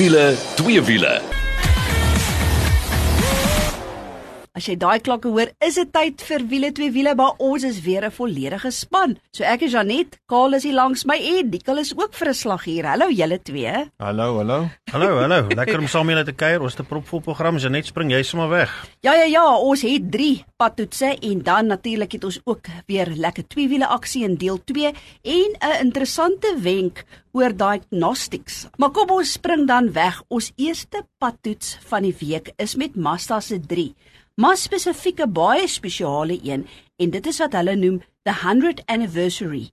wiele, twee wiele. As jy daai klokke hoor, is dit tyd vir wiele twee wiele, maar ons is weer 'n volledige span. So ek is Janet, Kaal is hier langs my en Nikkel is ook vir 'n slag hier. Hallo julle twee. Hallo, hallo. Hallo, hallo. Lekker om saam julle te kuier. Ons het 'n propvol program. Janet, spring jy sommer weg. Ja ja ja, ons het 3 padtoetse en dan natuurlik het ons ook weer lekker twee wiele aksie in deel 2 en 'n interessante wenk oor diagnostics. Maar kom ons spring dan weg. Ons eerste padtoets van die week is met Mazda se 3 maar spesifieke baie spesiale een en dit is wat hulle noem the 100th anniversary.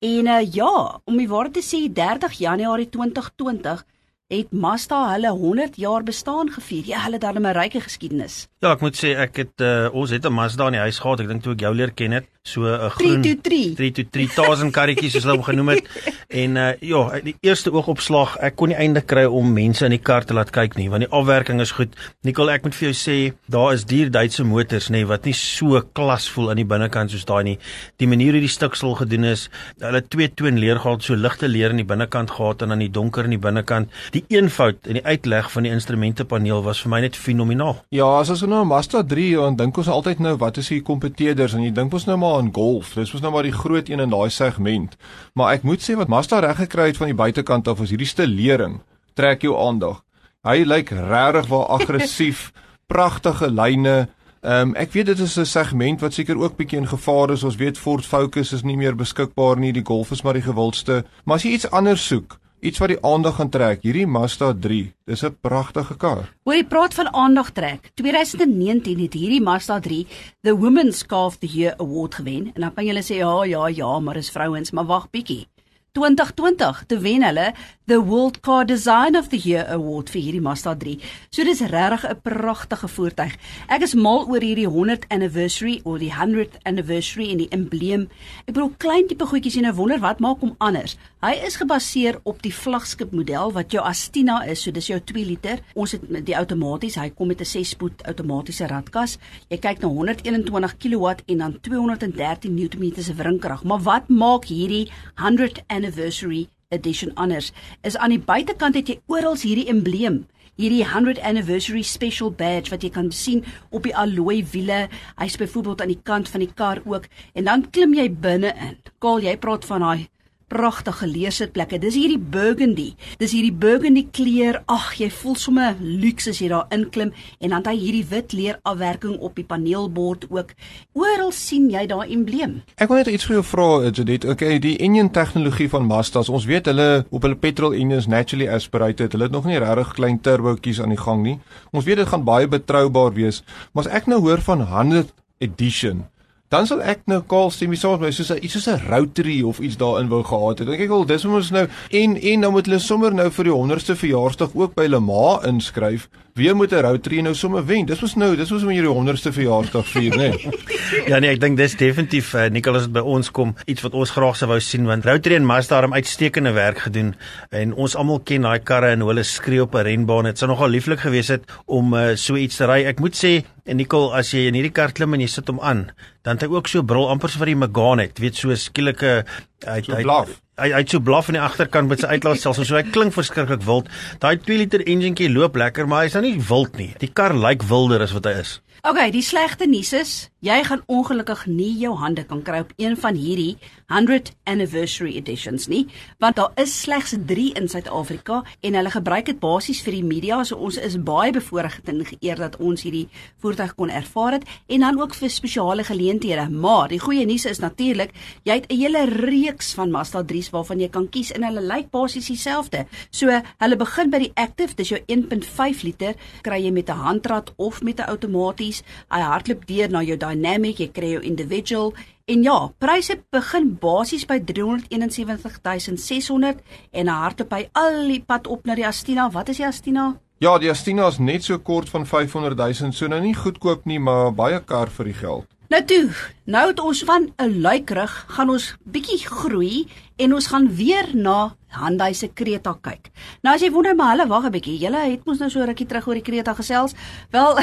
En uh, ja, om die waarheid te sê 30 Januarie 2020 het Mazda hulle 100 jaar bestaan gevier. Ja, hulle het dan 'n ryke geskiedenis. Ja, ek moet sê ek het uh, ons het 'n Mazda in die huis gehad. Ek dink toe ek jou leer ken het, so 'n groen 323 karretjies soos hulle hom genoem het. En uh, ja, die eerste oogopslag, ek kon nie einde kry om mense in die kar te laat kyk nie, want die afwerking is goed. Nicole, ek moet vir jou sê, daar is duur Duitse motors nê nee, wat nie so klas voel aan die binnekant soos daai nie. Die manier hoe die stiksel gedoen is, hulle twee toon leer gehad, so ligte leer in die binnekant gehad en dan die donker in die binnekant. Die eenvoud in die uitleg van die instrumentepaneel was vir my net fenomenaal. Ja, as ons nou Mazda 3 en dink ons altyd nou wat is die kompeteerders en jy dink ons nou maar aan Golf. Dis mos nou maar die groot een in daai segment. Maar ek moet sê wat Mazda reg gekry het van die buitekant af is hierdie stelering trek jou aandag. Hy lyk regtig wel aggressief, pragtige lyne. Ehm um, ek weet dit is 'n segment wat seker ook bietjie in gevaar is. Ons weet Ford Focus is nie meer beskikbaar nie. Die Golf is maar die gewildste. Maar as jy iets anders soek, iets wat die aandag gaan trek, hierdie Mazda 3, dis 'n pragtige kar. Hoor jy praat van aandag trek. 2019 het hierdie Mazda 3 the Women's Car of the Year Award gewen. En dan kan jy sê ja, ja, ja, maar dis vrouens, maar wag bietjie. 2020 te wen hulle the World Car Design of the Year Award vir hierdie Mazda 3. So dis regtig 'n pragtige voertuig. Ek is mal oor hierdie 100th anniversary of die 100th anniversary en die embleem. Ek bedoel klein tipe goedjies en ek wonder wat maak hom anders. Hy is gebaseer op die vlaggenskap model wat jou Astina is, so dis jou 2 liter. Ons het die outomaties, hy kom met 'n 6-spoed outomatiese radkas. Jy kyk na 121 kW en dan 213 Nm se wringkrag. Maar wat maak hierdie 100th anniversary edition honors. Is aan die buitekant het jy oral hierdie embleem hierdie 100 anniversary special badge wat jy kan sien op die alloy wiele. Hy's byvoorbeeld aan die kant van die kar ook. En dan klim jy binne in. Kaal jy praat van daai pragtige leesitplekke. Dis hierdie burgundy. Dis hierdie burgundy kleur. Ag, jy voel sommer luks as jy daar inklim en dan het hy hierdie wit leer afwerking op die paneelbord ook. Oral sien jy daai embleem. Ek wil net iets vir jou vra, Judith. Okay, die engine tegnologie van Mazda, ons weet hulle op hulle petrol engines naturally aspirated. Hulle het nog nie regtig klein turbootjies aan die gang nie. Ons weet dit gaan baie betroubaar wees, maar as ek nou hoor van 100 edition dan sal ek nou call stem saam met my soos 'n iets soos 'n rotary of iets daarin wou gehad het. Dink ek al dis mos nou en en nou moet hulle sommer nou vir die 100ste verjaarsdag ook by Lema inskryf. Wie moet 'n rotary nou sommer wen? Dis mos nou, dis mos om hierdie 100ste verjaarsdag vier, né? Nee. ja nee, ek dink dis definitief uh, Nicholas het by ons kom iets wat ons graag sou wou sien want Rotary en Mazda het uitstekende werk gedoen en ons almal ken daai karre en hoe hulle skree op 'n renbaan. Dit sou nogal lieflik gewees het om uh, so iets te ry. Ek moet sê En Nicole, as jy in hierdie kar klim en jy sit hom aan, dan het hy ook so brul amper so vir die Megane het, weet so skielike hy so hy blaf. Hy hy so blaf aan die agterkant met sy uitlaatstelsel, so hy klink verskriklik wild. Daai 2 liter enjinkie loop lekker, maar hy's nou nie wild nie. Die kar lyk wilder as wat hy is. Okay, die slegte nuus is, jy gaan ongelukkig nie jou hande kan kry op een van hierdie 100 anniversary editions nie, want daar is slegs 3 in Suid-Afrika en hulle gebruik dit basies vir die media, so ons is baie bevoorreg en geëer dat ons hierdie voertuig kon ervaar het en dan ook vir spesiale geleenthede. Maar die goeie nuus is natuurlik, jy het 'n hele reeks van Mazda 3s waarvan jy kan kies en hulle lyk basies dieselfde. So, hulle begin by die Active, dis jou 1.5 liter, kry jy met 'n handrat of met 'n outomaties opsies. Hy hardloop deur na jou dynamic, jy kry jou individual en ja, pryse begin basies by 371600 en hy hardloop hy al die pad op na die Astina. Wat is die Astina? Ja, die Astina is net so kort van 500 000, so nou nie goedkoop nie, maar baie kar vir die geld. Nou toe, nou het ons van 'n luikrug gaan ons bietjie groei en ons gaan weer na Hyundai se Creta kyk. Nou as jy wonder maar hulle wag 'n bietjie. Julle het mos nou so rukkie terug oor die Creta gesels. Wel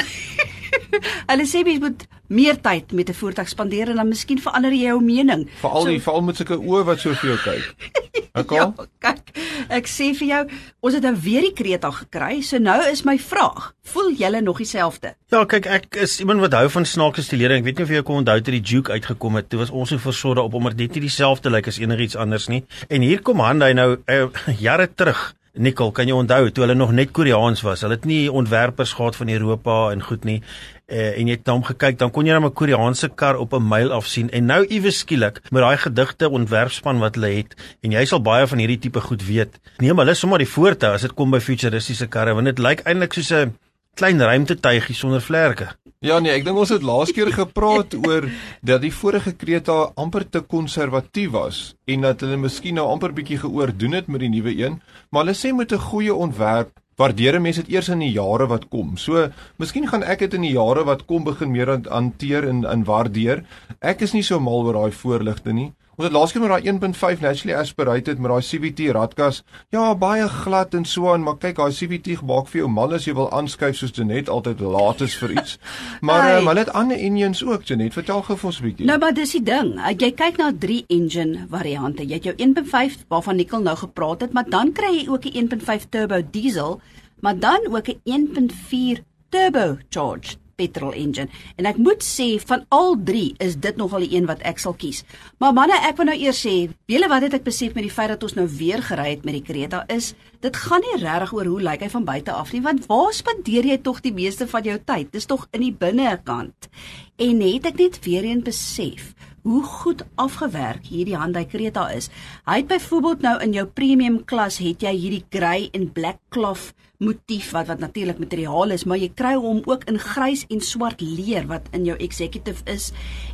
Hulle sê jy moet meer tyd met 'n voertuig spandeer en dan miskien verander jy jou mening. Veral so, die veral met sulke oë wat so vir jou kyk. Okay. ja, kyk, ek sê vir jou, ons het nou weer die Kreta gekry, so nou is my vraag, voel julle nog dieselfde? Ja, kyk, ek is iemand wat hou van snaakse stilering. Ek weet nie of jy kon onthou toe die Juke uitgekom het, toe was ons so versorg op omdat dit nie dieselfde lyk as enigiets anders nie. En hier kom Hyundai nou uh, jare terug Nicole, kan jy onthou toe hulle nog net Koreaans was? Hulle het nie ontwerpers gehad van Europa en goed nie. Uh, en jy het dan gekyk, dan kon jy net 'n Koreaanse kar op 'n myl af sien. En nou iewes skielik met daai gedigte ontwerpspan wat hulle het en jy sal baie van hierdie tipe goed weet. Nee, maar hulle sommer die voorte as dit kom by futuristiese karre want dit lyk eintlik soos 'n klein ruimtetuigie sonder vlerke. Ja nee, ek dink ons het laas keer gepraat oor dat die vorige Kreta amper te konservatief was en dat hulle miskien nou amper bietjie geoordoen het met die nuwe een, maar hulle sê met 'n goeie ontwerp waardeer mense dit eers in die jare wat kom. So, miskien gaan ek dit in die jare wat kom begin meer hanteer en in waardeer. Ek is nie so mal oor daai voorligte nie. Ons het laaskeer met daai 1.5 naturally aspirated met daai CVT radkas. Ja, baie glad en so aan, maar kyk, daai CVT gemaak vir jou mal as jy wil aanskuif soos Janet altyd laat is vir iets. Maar um, hulle het ander engines ook, Janet. Vertel gou vir ons 'n bietjie. Nou, maar dis die ding. Jy kyk na 3 engine variante. Jy het jou 1.5 waarvan Nicole nou gepraat het, maar dan kry jy ook 'n 1.5 turbo diesel, maar dan ook 'n 1.4 turbocharged petrol engine. En ek moet sê van al drie is dit nogal die een wat ek sal kies. Maar manne, ek wil nou eers sê, wiele wat het ek besef met die feit dat ons nou weer gery het met die Creta is, dit gaan nie regtig oor hoe lyk hy van buite af nie, want waar spandeer jy tog die meeste van jou tyd? Dis tog in die binnekant. En het ek net weer een besef hoe goed afgewerk hierdie Hyundai Creta is. Hy het byvoorbeeld nou in jou premium klas het jy hierdie grey en black cloth motief wat wat natuurlik materiaal is, maar jy kry hom ook in grys en swart leer wat in jou executive is.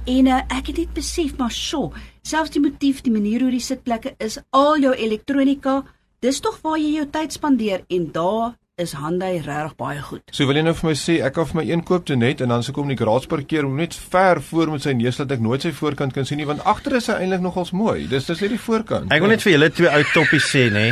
En uh, ek het net besef maar sjo, selfs die motief, die manier hoe die sitplekke is, al jou elektronika, dis tog waar jy jou tyd spandeer en daar is Hyundai regtig baie goed. So wil jy nou vir my sê ek kan vir my een koop toe net en dan se kom die garage parkeer om net ver voor met sy neus dat ek nooit sy voorkant kan sien nie want agter is hy eintlik nogals mooi. Dis dis net die voorkant. Ek wil net vir julle twee ou toppies sê nê.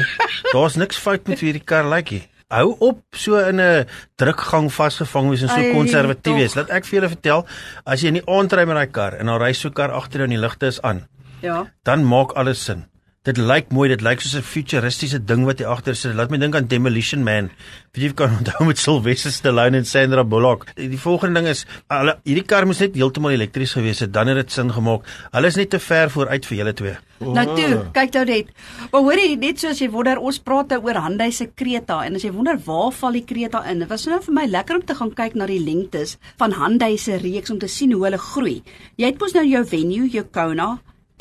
Daar's niks fout met hierdie kar lyk like hou op so in 'n drukgang vasgevang wees en so konservatief wees. Laat ek vir julle vertel, as jy in die aand ry met daai kar en dan ry so kar agter jou en die ligte is aan. Ja. Dan maak alles sin. Dit lyk mooi, dit lyk soos 'n futuristiese ding wat hier agter sit. Laat my dink aan Demolition Man. Wie jy kan onthou met Sylvester Stallone en Sandra Bullock. Die volgende ding is, hulle hierdie kar moes net heeltemal elektries gewees het, dan het dit sin gemaak. Hulle is net te ver vooruit vir julle twee. Oh. Nou toe, kyk nou net. Maar hoor jy net soos jy wonder, ons praat nou oor Hyundai se Creta en as jy wonder waar val die Creta in? Dit was nou vir my lekker om te gaan kyk na die lengtes van Hyundai se reeks om te sien hoe hulle groei. Jy het mos nou jou Venue, jou Kona,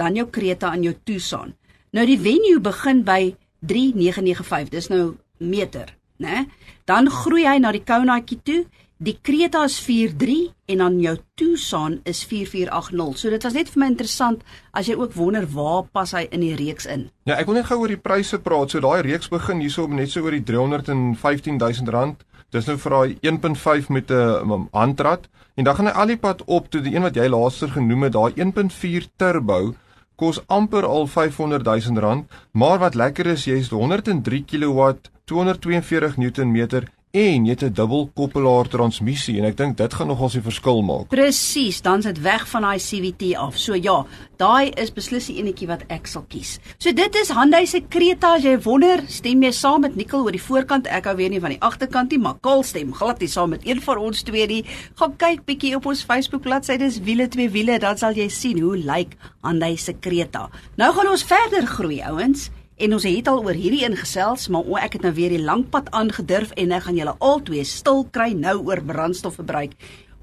dan jou Creta en jou Tucson. Nou die venue begin by 3995. Dis nou meter, né? Dan groei hy na die Konaatjie toe. Die Creta is 43 en dan jou Tucson is 4480. So dit was net vir my interessant as jy ook wonder waar pas hy in die reeks in. Ja, ek wil net gou oor die pryse praat. So daai reeks begin hierso net so oor die 315000 rand. Dis nou vir daai 1.5 met 'n handrat en dan gaan hy al die pad op tot die een wat jy laaster genoem het, daai 1.4 turbo kos amper al 500 000 rand, maar wat lekker is, jy is 103 kW, 242 Newtonmeter en jy het 'n dubbelkoppelaar transmissie en ek dink dit gaan nogals 'n verskil maak. Presies, dan's dit weg van daai CVT af. So ja, daai is beslis die enetjie wat ek sal kies. So dit is Hyundai se Creta, as jy wonder, stem jy saam met Nicole oor die voorkant, ek hou weer nie van die agterkant nie, maar Kol stem glad nie saam met een van ons twee nie. Gaan kyk bietjie op ons Facebook bladsy, dis wiele twee wiele, dan sal jy sien hoe lyk Hyundai se Creta. Nou gaan ons verder groei, ouens. En ons het al oor hierdie ingesels, maar o, ek het nou weer die lang pad aangedurf en ek gaan julle albei stil kry nou oor brandstofverbruik.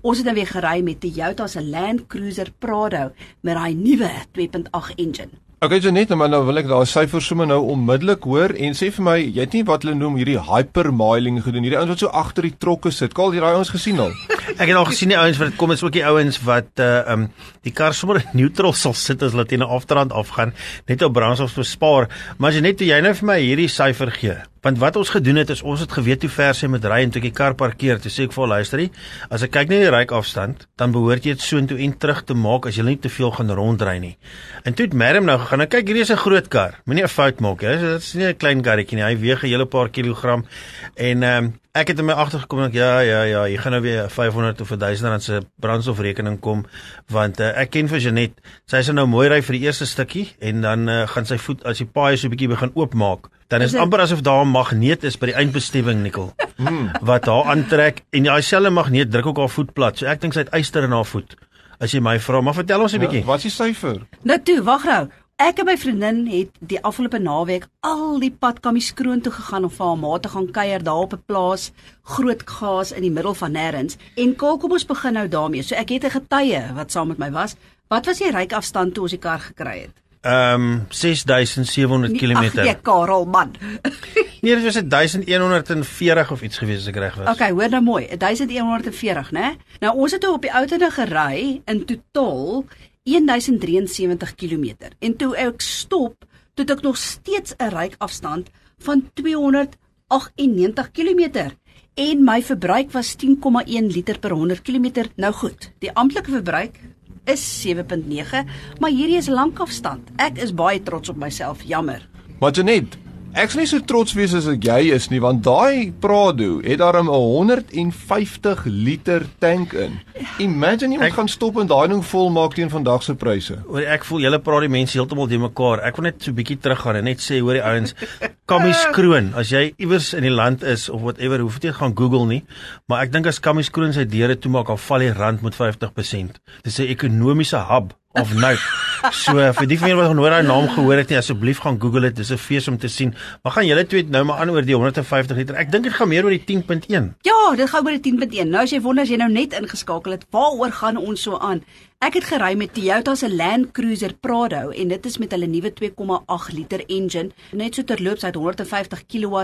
Ons het nou weer gery met Toyota se Land Cruiser Prado met daai nuwe 2.8 engine. Okay, so net maar nou wil ek daai syfers sommer nou onmiddellik hoor en sê vir my, jy het nie wat hulle noem hierdie hypermiling gedoen. Hierdie ouens wat so agter die trokke sit. Kaal jy daai ouens gesien al? ek het al gesien die ouens wat kom is ook die ouens wat uh um die kar sommer in neutral sal sit as hulle teen 'n afdrand afgaan net op brandstof bespaar. Maar as jy net jy nou vir my hierdie syfer gee. Want wat ons gedoen het is ons het geweet hoe ver sy moet ry en toe ek die kar parkeer, toe sê ek vir haar luisterie, as ek kyk net die ryk afstand, dan behoort jy dit soontoe en terug te maak as jy nie te veel gaan rondry nie. En toe het Merrim nou gegaan. Nou kyk, hierdie is 'n groot kar. Moenie 'n fout maak, hè. Dit is nie 'n klein karretjie nie. Hy weeg 'n hele paar kilogram. En um, ek het in my agtergekom dat ja, ja, ja, jy gaan nou weer 500 of 1000 rand se brandstofrekening kom want uh, ek ken vir Janet. Sy sê nou mooi ry vir die eerste stukkie en dan uh, gaan sy voet as die paai so 'n bietjie begin oopmaak dan is, is amper asof daar 'n magneet is by die eindbestemming nikkel hmm. wat haar aantrek en daai selfe magneet druk ook haar voet plat. So ek dink sy het yster in haar voet. As jy my vra, maar vertel ons 'n ja, bietjie. Wat is die syfer? Nou toe, wag nou. Ek en my vriendin het die afgelope naweek al die pad Kammieskroon toe gegaan om vir haar ma te gaan kuier daar op 'n plaas, groot gaas in die middel van nêrens. En kom kom ons begin nou daarmee. So ek het 'n getuie wat saam met my was. Wat was die ryk afstand toe ons die kar gekry het? Ehm um, 6700 km. Ag, jy Karel man. nee, dit was 1140 of iets gewees as ek reg was. Okay, hoor nou mooi, 1140, né? Nou ons het op die ouene gery in totaal 1073 km. En toe ek stop, toe ek nog steeds 'n ryk afstand van 298 km en my verbruik was 10,1 liter per 100 km. Nou goed, die amptelike verbruik is 7.9, maar hierdie is lankafstand. Ek is baie trots op myself, jammer. Maar Janet, ek sê nie so trots wees as ek jy is nie, want daai Prado het daar 'n 150 liter tank in. Imagine jy moet gaan stop en daai ding vol maak teen vandag se pryse. Oor ek voel julle praat die mense heeltemal die mekaar. Ek wil net so 'n bietjie teruggaan en net sê hoor die ouens, Kammies Kroon, as jy iewers in die land is of whatever, hoef jy gaan Google nie, maar ek dink as Kammies Kroon sy deure toemaak, dan val die rand met 50%. Dis 'n ekonomiese hub of nou. So vir die van julle wat nog nooit daai naam gehoor het nie, asseblief gaan Google dit. Dis 'n fees om te sien. Maar gaan julle twee nou maar aan oor die 150 liter. Ek dink dit gaan meer oor die 10.1. Ja, dit gaan oor die 10.1. Nou as jy wonder as jy nou net ingeskakel het, waaroor gaan ons so aan? Ek het gery met Toyota se Land Cruiser Prado en dit is met hulle nuwe 2,8 liter engine, net so terloops uit 150 kW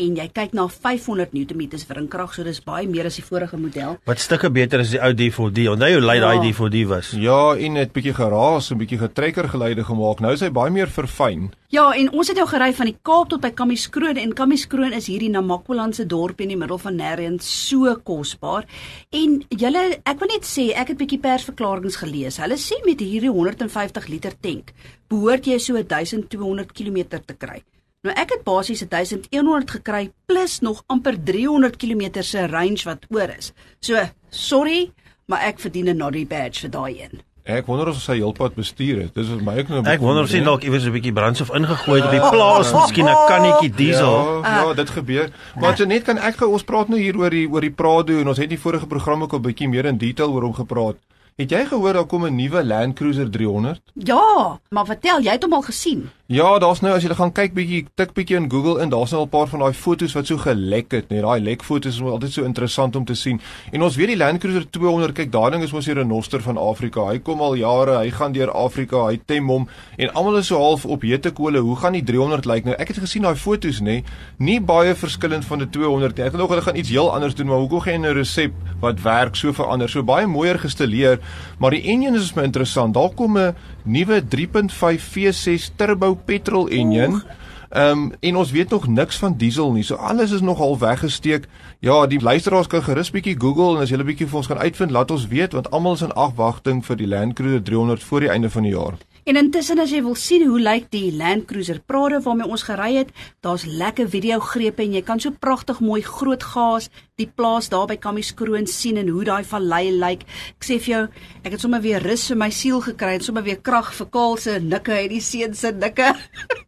en jy kyk na 500 Nm wrinkrag, so dis baie meer as die vorige model. Wat stukke beter is die ou D4D. Onthou hoe lui ja. daai D4D was? Ja, en het bietjie geraas en bietjie getrekker geluide gemaak. Nou is hy baie meer verfyn. Ja, en ons het jou gery van die Kaap tot by Kammieskroon en Kammieskroon is hierdie Namakoland se dorp in die middel van nêrens so kosbaar. En julle, ek wil net sê, ek het bietjie persverklaringe gelees. Hulle sê met hierdie 150 liter tank behoort jy so 1200 km te kry. Nou ek het basies 1100 gekry plus nog amper 300 km se range wat oor is. So, sorry, maar ek verdien 'n noddy badge vir daai een. Ek wonder of sy heelpad bestuur het. Dis my ook nou. Ek wonder of sy dalk iewers 'n bietjie brandstof ingegooi het op die plaas, miskien 'n kannetjie diesel. Ja, ja, dit gebeur. Maar jy net kan ek ons praat nou hier oor die oor die Prado en ons het die vorige program ook 'n bietjie meer in detail oor hom gepraat. Het jy gehoor daar kom 'n nuwe Land Cruiser 300? Ja, maar vertel, jy het hom al gesien? Ja, daar's nou as jy gaan kyk bietjie tik bietjie in Google en daar's nou al 'n paar van daai foto's wat so gelek het, net daai lek foto's is altyd so interessant om te sien. En ons weet die Land Cruiser 200, kyk, daai ding is mos hier 'n renoster van Afrika. Hy kom al jare, hy gaan deur Afrika, hy tem hom en almal is so half op hete kole. Hoe gaan die 300 lyk nou? Ek het gesien daai foto's, nê? Nie baie verskillend van die 200 nie. Ek dink hulle gaan iets heel anders doen, maar hoekom geen 'n resep wat werk so verander? So baie mooier gestileer, maar die engine is my interessant. Daar kom 'n nuwe 3.5 V6 turbo petrol enjin. Ehm um, en ons weet nog niks van diesel nie. So alles is nog al weggesteek. Ja, die luisteraars kan gerus bietjie Google en as hulle bietjie vir ons gaan uitvind, laat ons weet want almal is in afwagting vir die Land Cruiser 300 voor die einde van die jaar. En intussen as jy wil sien hoe lyk die Land Cruiser Prado waarmee ons gery het, daar's lekker video grepe en jy kan so pragtig mooi groot gaas die plaas daar by Kammieskroon sien en hoe daai vallei lyk. Ek sê vir jou, ek het sommer weer rus vir my siel gekry en sommer weer krag vir Kaal se nikke en die seun se nikke.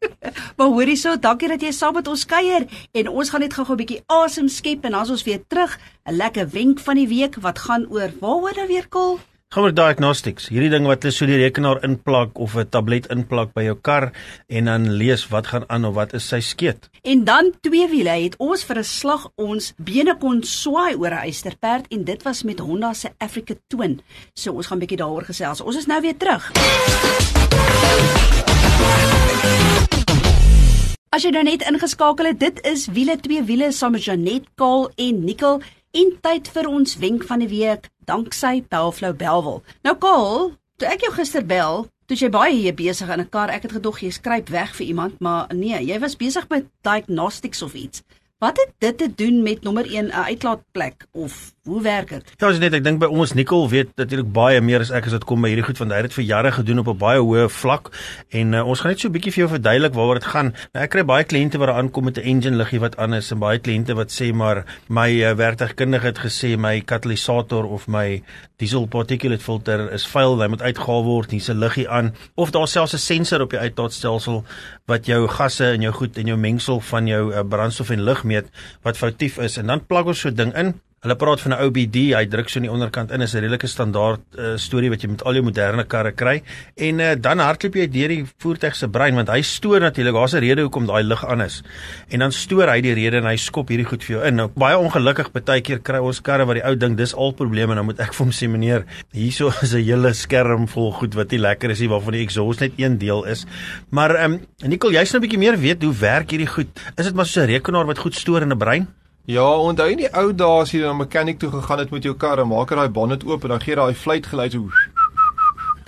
maar hoorie so, dankie dat jy saam met ons kuier en ons gaan net gou-gou 'n bietjie asem skep en dan ons weer terug. 'n Lekker wenk van die week wat gaan oor waaroor nou weer Kaal? Gaan oor diagnostics. Hierdie ding wat jy so die rekenaar inplak of 'n tablet inplak by jou kar en dan lees wat gaan aan of wat is sy skeet. En dan twee wiele het ons vir 'n slag ons bene kon swaai oor 'n eysterperd en dit was met Honda se Africa Twin. So ons gaan bietjie daaroor gesels. Ons is nou weer terug. As jy nou net ingeskakel het, dit is wiele twee wiele saam met Janet Kaal en Nicole en tyd vir ons wenk van die week danksy Bellflow Belwel. Nou Kaal, toe ek jou gister bel, Toe jy baie hier besig in 'n kar, ek het gedog jy skryp weg vir iemand, maar nee, jy was besig met diagnostics of iets. Wat het dit te doen met nommer 1 'n uitlaatplek of hoe werk dit? Ja, net ek dink by ons Nicole weet natuurlik baie meer as ek as dit kom by hierdie goed want hy het dit vir jare gedoen op 'n baie hoë vlak en uh, ons gaan net so 'n bietjie vir jou verduidelik waaroor dit gaan. Nou ek kry baie kliënte wat aankom met 'n engine liggie wat is en baie kliënte wat sê maar my uh, werktuigkundige het gesê my katalisator of my diesel particulate filter is vuil, hy moet uitgehaal word, hier's 'n liggie aan of daar selfs 'n sensor op die uitlaatstelsel wat jou gasse en jou goed en jou mengsel van jou uh, brandstof en lug meet wat foutief is en dan plak ons so 'n ding in Hulle praat van 'n OBD, hy druk so in die onderkant in, is 'n redelike standaard uh, storie wat jy met al jou moderne karre kry. En uh, dan hardloop jy deur die voertuig se brein want hy stoor natuurlik, daar's 'n rede hoekom daai lig aan is. En dan stoor hy die rede en hy skop hierdie goed vir jou in. Nou baie ongelukkig baie keer kry ons karre wat die ou ding dis al probleme, nou moet ek vir hom sê meneer, hierso is 'n hele skerm vol goed wat nie lekker is nie waarvan die exhaust net een deel is. Maar ehm um, Nicole, jy's nou 'n bietjie meer weet hoe werk hierdie goed. Is dit maar so 'n rekenaar wat goed stoor in 'n brein? Ja, onthou in die ou dae as jy na 'n mechanic toe gegaan het met jou kar en maak daai bonnet oop en dan gee daai fluit geluid so.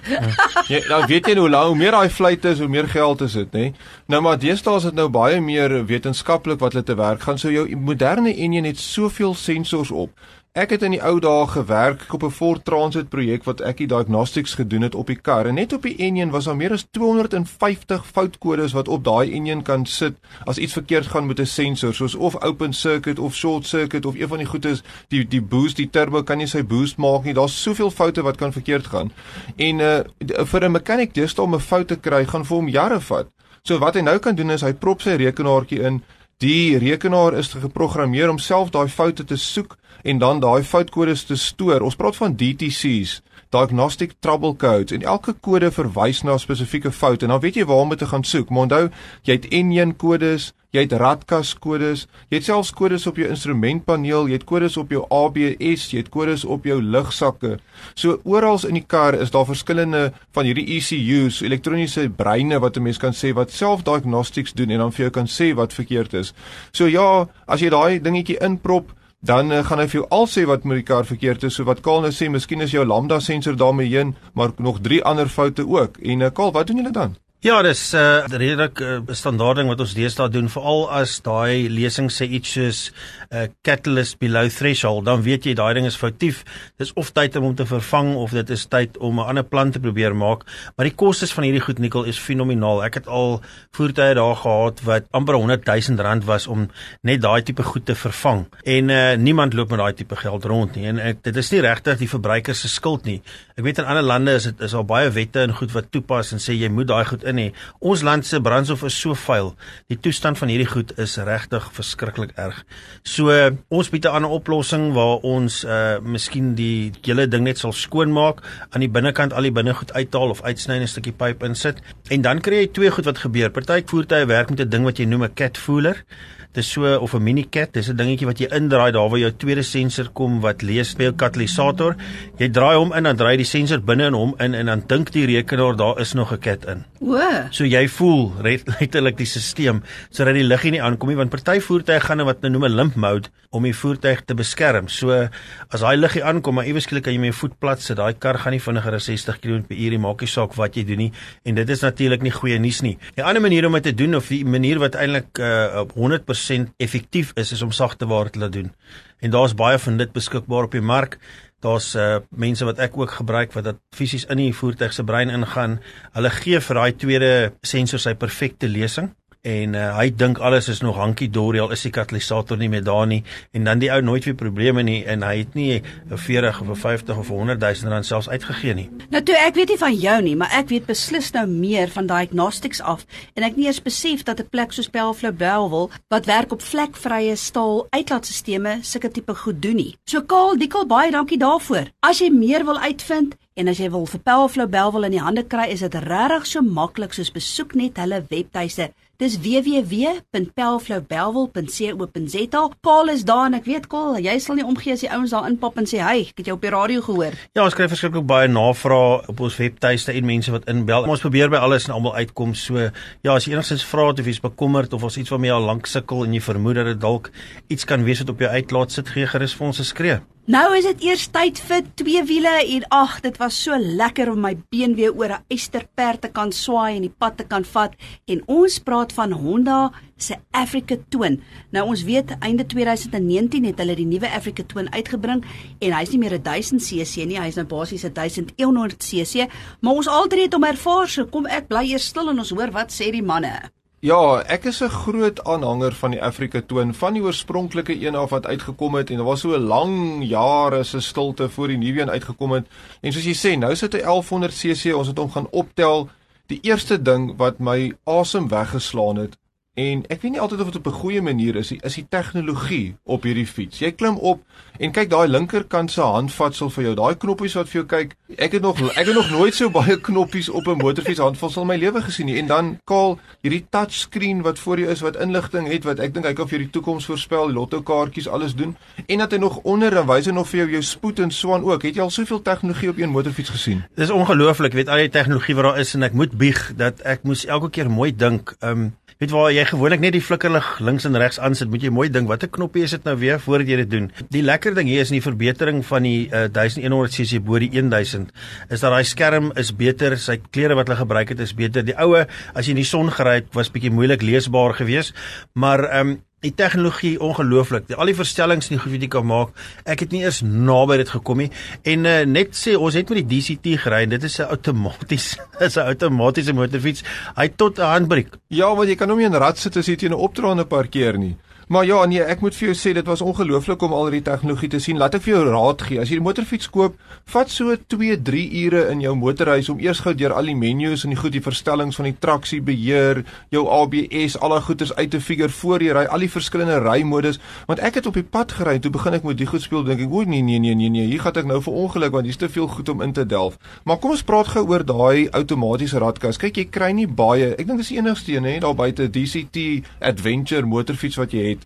Ja, nou weet jy nou hoe lank hoe meer daai fluit is, hoe meer geld is dit, nê? Nou maar deesdae is dit nou baie meer wetenskaplik wat hulle te werk gaan. So jou moderne enjin het soveel sensors op. Ek het in die ou dae gewerk op 'n Ford Transit projek wat ek die diagnostics gedoen het op die kar. En net op die enjin was daar meer as 250 foutkodes wat op daai enjin kan sit as iets verkeerd gaan met 'n sensor soos of open circuit of short circuit of een van die goedes die die boost die turbo kan nie sy boost maak nie. Daar's soveel foute wat kan verkeerd gaan. En uh, vir 'n mechanic dis om 'n fout te kry gaan vir hom jare vat. So wat hy nou kan doen is hy prop sy rekenaartjie in die rekenaar is geprogrammeer om self daai foute te soek en dan daai foutkodes te stoor. Ons praat van DTC's, diagnostic trouble codes en elke kode verwys na 'n spesifieke fout en dan weet jy waar om te gaan soek. Maar onthou, jy het N1 kodes, jy het radkas kodes, jy het selfs kodes op jou instrumentpaneel, jy het kodes op jou ABS, jy het kodes op jou lugsakke. So oral in die kar is daar verskillende van hierdie ECU's, elektroniese breine wat 'n mens kan sê wat self diagnostics doen en dan vir jou kan sê wat verkeerd is. So ja, as jy daai dingetjie inprop dan uh, gaan hy vir jou al sê wat met die kar verkeerd is. So wat Kaal nou sê, miskien is jou lambda sensor daarmee heen, maar nog drie ander foute ook. En uh, Kaal, wat doen julle dan? Ja, dis 'n uh, redelik uh, standaard ding wat ons deesdae doen, veral as daai lesing sê iets soos 'n uh, catalyst below threshold, dan weet jy daai ding is foutief. Dis of tyd om hom te vervang of dit is tyd om 'n ander plan te probeer maak. Maar die kostes van hierdie goed nikkel is fenomenaal. Ek het al voertuie daar gehad wat amper 100 000 rand was om net daai tipe goed te vervang. En uh, niemand loop met daai tipe geld rond nie. En ek dit is nie regtig die verbruiker se skuld nie. Ek weet in ander lande is dit is al baie wette en goed wat toepas en sê jy moet daai goed in hê. Ons land se brandstof is so vuil. Die toestand van hierdie goed is regtig verskriklik erg. So ons bied 'n ander oplossing waar ons uh miskien die hele ding net sal skoonmaak, aan die binnekant al die binnegoed uithaal of uitsny en 'n stukkie pyp insit. En dan kry jy twee goed wat gebeur. Party voertuie werk met 'n ding wat jy noem 'n cat fooler. Dis so of 'n mini cat, dis 'n dingetjie wat jy indraai daar waar jou tweede sensor kom wat lees by jou katalisator. Jy draai hom in dan draai die sensor binne in hom in en dan dink die rekenaar daar is nog 'n cat in. O. So jy voel letterlik die stelsel sodat die liggie nie aankom nie want party voertuie gaan nou wat nou noem 'n limp mode om die voertuig te beskerm. So as daai liggie aankom, maar iewers skielik kan jy met jou voet plat sit. Daai kar gaan nie vinniger as 60 km/h nie, maak nie saak wat jy doen nie. En dit is natuurlik nie goeie nuus nie. 'n Ander manier om dit te doen of die manier wat eintlik uh, op 100% 100% effektief is is om sagte ware te laat doen. En daar's baie van dit beskikbaar op die mark. Daar's uh mense wat ek ook gebruik wat dit fisies in die voertuig se brein ingaan. Hulle gee vir daai tweede sensor sy perfekte lesing en uh, hy dink alles is nog hankie dory al is die katalisator nie meer daar nie en dan die ou nooit weer probleme nie en hy het nie 'n 40 of 'n 50 of 100 000 rand selfs uitgegee nie. Nou toe ek weet nie van jou nie, maar ek weet beslis nou meer van diagnostics af en ek nie eens besef dat 'n plek soos Pelflow Belwel wat werk op vlekvrye staal uitlaatstelsels sulke tipe goed doen nie. So Kaal, Dikkel baie dankie daarvoor. As jy meer wil uitvind En as jy wil vir Pelflow Belwel in die hande kry, is dit regtig so maklik soos besoek net hulle webtuiste Dis www.pelflowbelwel.co.za. Kaal is daar en ek weet Kaal, jy sal nie omgee as die ouens daar inpap en sê, "Hey, ek het jou op die radio gehoor." Ja, ons kry verskriklik baie navrae op ons webtuiste en mense wat inbel. Ons probeer by alles en almal uitkom. So ja, as jy enigstens vra of jy's bekommerd of ons iets waarmee jy al lank sukkel en jy vermoed dat dit dalk iets kan wees wat op jou uitlaat sit, gee gerus vir ons 'n skree. Nou is dit eers tyd vir twee wiele en ag, dit was so lekker om my been weer oor 'n eysterperd te kan swaai en die pad te kan vat en ons praat van Honda se Africa Twin. Nou ons weet einde 2019 het hulle die nuwe Africa Twin uitgebring en hy's nie meer 'n 1000 cc nie, hy's nou basies 'n 1100 cc, maar ons altyd het hom ervaar, so kom ek bly eers stil en ons hoor wat sê die manne. Ja, ek is 'n groot aanhanger van die Afrika toon van die oorspronklike een af wat uitgekom het en daar was so 'n lang jare se stilte voor die nuwe een uitgekom het. En soos jy sê, nou sit hy 1100 cc, ons het hom gaan optel. Die eerste ding wat my asem weggeslaan het En ek weet nie altyd of dit op 'n goeie manier is, is die tegnologie op hierdie fiets. Jy klim op en kyk daai linkerkant se handvatsel vir jou, daai knoppies wat vir jou kyk. Ek het nog ek het nog nooit so baie knoppies op 'n motorfiets handvatsel in my lewe gesien nie. En dan kaal hierdie touchscreen wat voor jou is wat inligting het wat ek dink hy kan vir jou die toekoms voorspel, die lotto kaartjies alles doen. En dat hy nog onder en wys hy nog vir jou jou spoed en swaan ook. Het jy al soveel tegnologie op een motorfiets gesien? Dis ongelooflik, weet al die tegnologie wat daar is en ek moet bieg dat ek moes elke keer mooi dink. Ehm um, weet waar jy gewoonlik net die flikkerlig links en regs aansit, moet jy mooi dink watter knoppie is dit nou weer voordat jy dit doen. Die lekker ding hier is in die verbetering van die uh, 1100 cc bo die 1000 is dat daai skerm is beter, sy kleure wat hulle gebruik het is beter. Die oue as jy in die son gery het was bietjie moeilik leesbaar geweest, maar ehm um, die tegnologie ongelooflik. Al die verstellings en die goed wat jy kan maak, ek het nie eens naby dit gekom nie. En uh, net sê ons het met die DCT gery en dit is 'n outomaties is 'n outomatiese motorfiets. Hy tot 'n handbrake. Ja, want jy kan hom nie in rad sit as jy teen 'n opdraande parkeer nie. Maar ja, nee, ek moet vir jou sê dit was ongelooflik om al hierdie tegnologie te sien. Laat ek vir jou raad gee. As jy 'n motorfiets koop, vat so 2-3 ure in jou motorhuis om eers gou deur al die menus en die goed, die verstellings van die traksie beheer, jou ABS, al daai goeders uit te figure voor jy ry, al die verskillende rymodus, want ek het op die pad gery en toe begin ek met die goed speel, dink ek, o nee nee nee nee nee, hier gaan ek nou vir ongeluk want hier's te veel goed om in te delf. Maar kom ons praat gou oor daai outomatiese radkas. Kyk, jy kry nie baie. Ek dink dis die enigste een hè, daar buite DCT Adventure motorfiets wat jy het.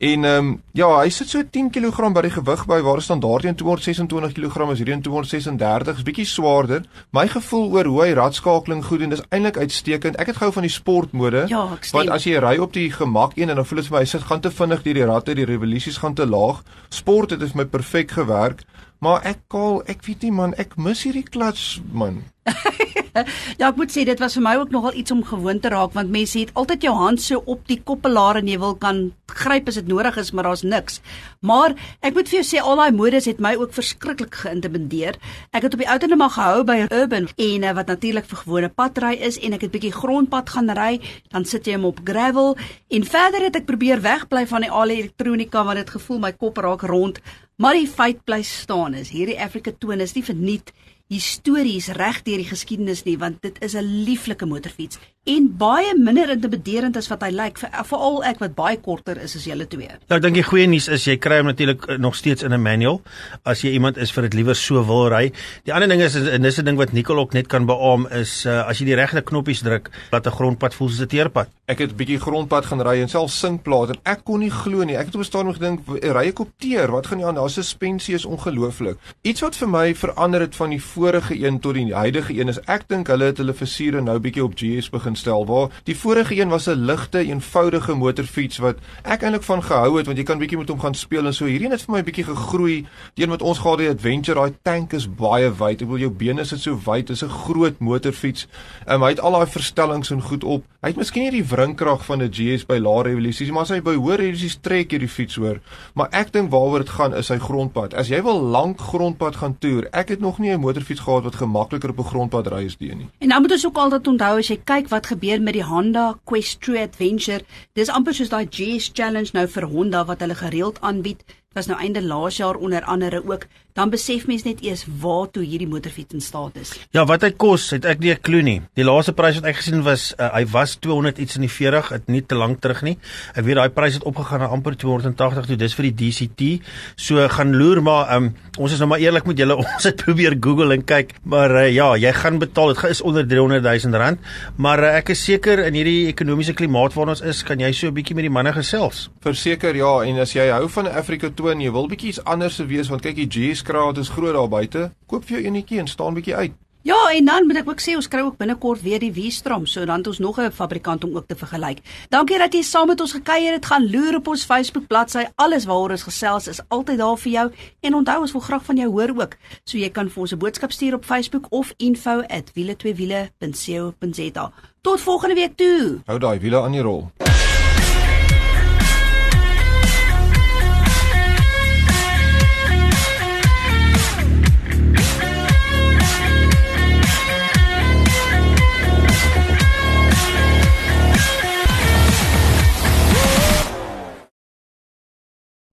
En ehm um, ja, hy sit so 10 kg by die gewig by waar standaard 226 kg is hierdie 236 is bietjie swaarder. My gevoel oor hoe hy radskakeling goed doen, dis eintlik uitstekend. Ek het gehou van die sportmode. Ja, want as jy ry op die gemak een en dan voel dit vir my hy sit gaan te vinnig deur die radde, die revolusies gaan te laag. Sport het vir my perfek gewerk. Maar ek kal, ek weet nie man, ek mis hierdie klats man. ja, ek moet sê dit was vir my ook nogal iets om gewoon te raak want mense het altyd jou hand so op die koppelaar en jy wil kan gryp as dit nodig is, maar daar's niks. Maar ek moet vir jou sê al daai modes het my ook verskriklik geïntimideer. Ek het op die ou tyd maar gehou by urban en eh, wat natuurlik vir gewone padry is en ek het bietjie grondpad gaan ry, dan sit jy hom op gravel en verder het ek probeer wegbly van die al elektronika want dit gevoel my kop raak rond. Maar die feit bly staan is hierdie Africa Twin is nie verniet histories reg deur die geskiedenis nie want dit is 'n lieflike motorfiets en baie minder intimiderend as wat hy lyk vir veral ek wat baie korter is as julle twee. Ja, ek dink die goeie nuus is jy kry hom natuurlik eh, nog steeds in 'n manual as jy iemand is vir dit liewer so wil ry. Die ander ding is en dis 'n ding wat Nicole ook net kan beamoen is uh, as jy die regte knoppies druk, laat 'n grondpad voel soos 'n teerpad. Ek het 'n bietjie grondpad gaan ry en self sinkplaat en ek kon nie glo nie. Ek het op 'n stadium gedink, ry ek op teer? Wat gaan nie aan? Daar suspensie is ongelooflik. Iets wat vir my verander het van die vorige een tot die huidige een is ek dink hulle het hulle versiere nou bietjie op GS begin stel waar die vorige een was 'n ligte eenvoudige motorfiets wat ek eintlik van gehou het want jy kan bietjie met hom gaan speel en so. Hierdie een het vir my bietjie gegroei die een wat ons gehad het adventure daai tank is baie wyd. Ek wil jou bene sit so wyd dis 'n groot motorfiets. Um, hy het al daai verstellings en goed op. Hy het miskien nie die wrinkrag van 'n GS by lae revolusies maar as hy by hoë revolusies trek hierdie fiets hoor. Maar ek dink waaroor dit gaan is sy grondpad. As jy wil lank grondpad gaan toer ek het nog nie 'n motorfiets gehad wat gemakliker op 'n grondpad ry as die nie. En nou moet ons ook altyd onthou as jy kyk wat gebeur met die Honda Quest True Adventure, dis amper soos daai GS Challenge nou vir Honda wat hulle gereeld aanbied. Dit was nou einde laas jaar onder andere ook dan besef mens net eers waartoe hierdie motorfiets in staat is. Ja, wat hy kos, het ek nie 'n klou nie. Die laaste prys wat ek gesien was, uh, hy was 200 iets in die 40, dit nie te lank terug nie. Ek weet daai prys het opgegaan na amper 280 toe. Dis vir die DCT. So gaan loer maar um, ons is nou maar eerlik met julle. Ons het probeer Google en kyk, maar uh, ja, jy gaan betaal. Dit is onder 300 000 rand, maar uh, ek is seker in hierdie ekonomiese klimaat waarin ons is, kan jy so 'n bietjie met die manne gesels. Verseker ja, en as jy hou van Afrika toon, jy wil bietjie iets anders wees want kyk die GS kraat is groot daar buite. Koop vir jou enetjie en staan bietjie uit. Ja, en dan moet ek ook sê ons kry ook binnekort weer die Wiestrom, so dan het ons nog 'n fabrikant om ook te vergelyk. Dankie dat jy saam met ons gekuier het. Gaan loer op ons Facebook bladsy. Alles waaroor ons gesels is altyd daar vir jou. En onthou ons wil graag van jou hoor ook. So jy kan vir ons 'n boodskap stuur op Facebook of info@wiele2wiele.co.za. Tot volgende week toe. Hou daai wiele aan die rol.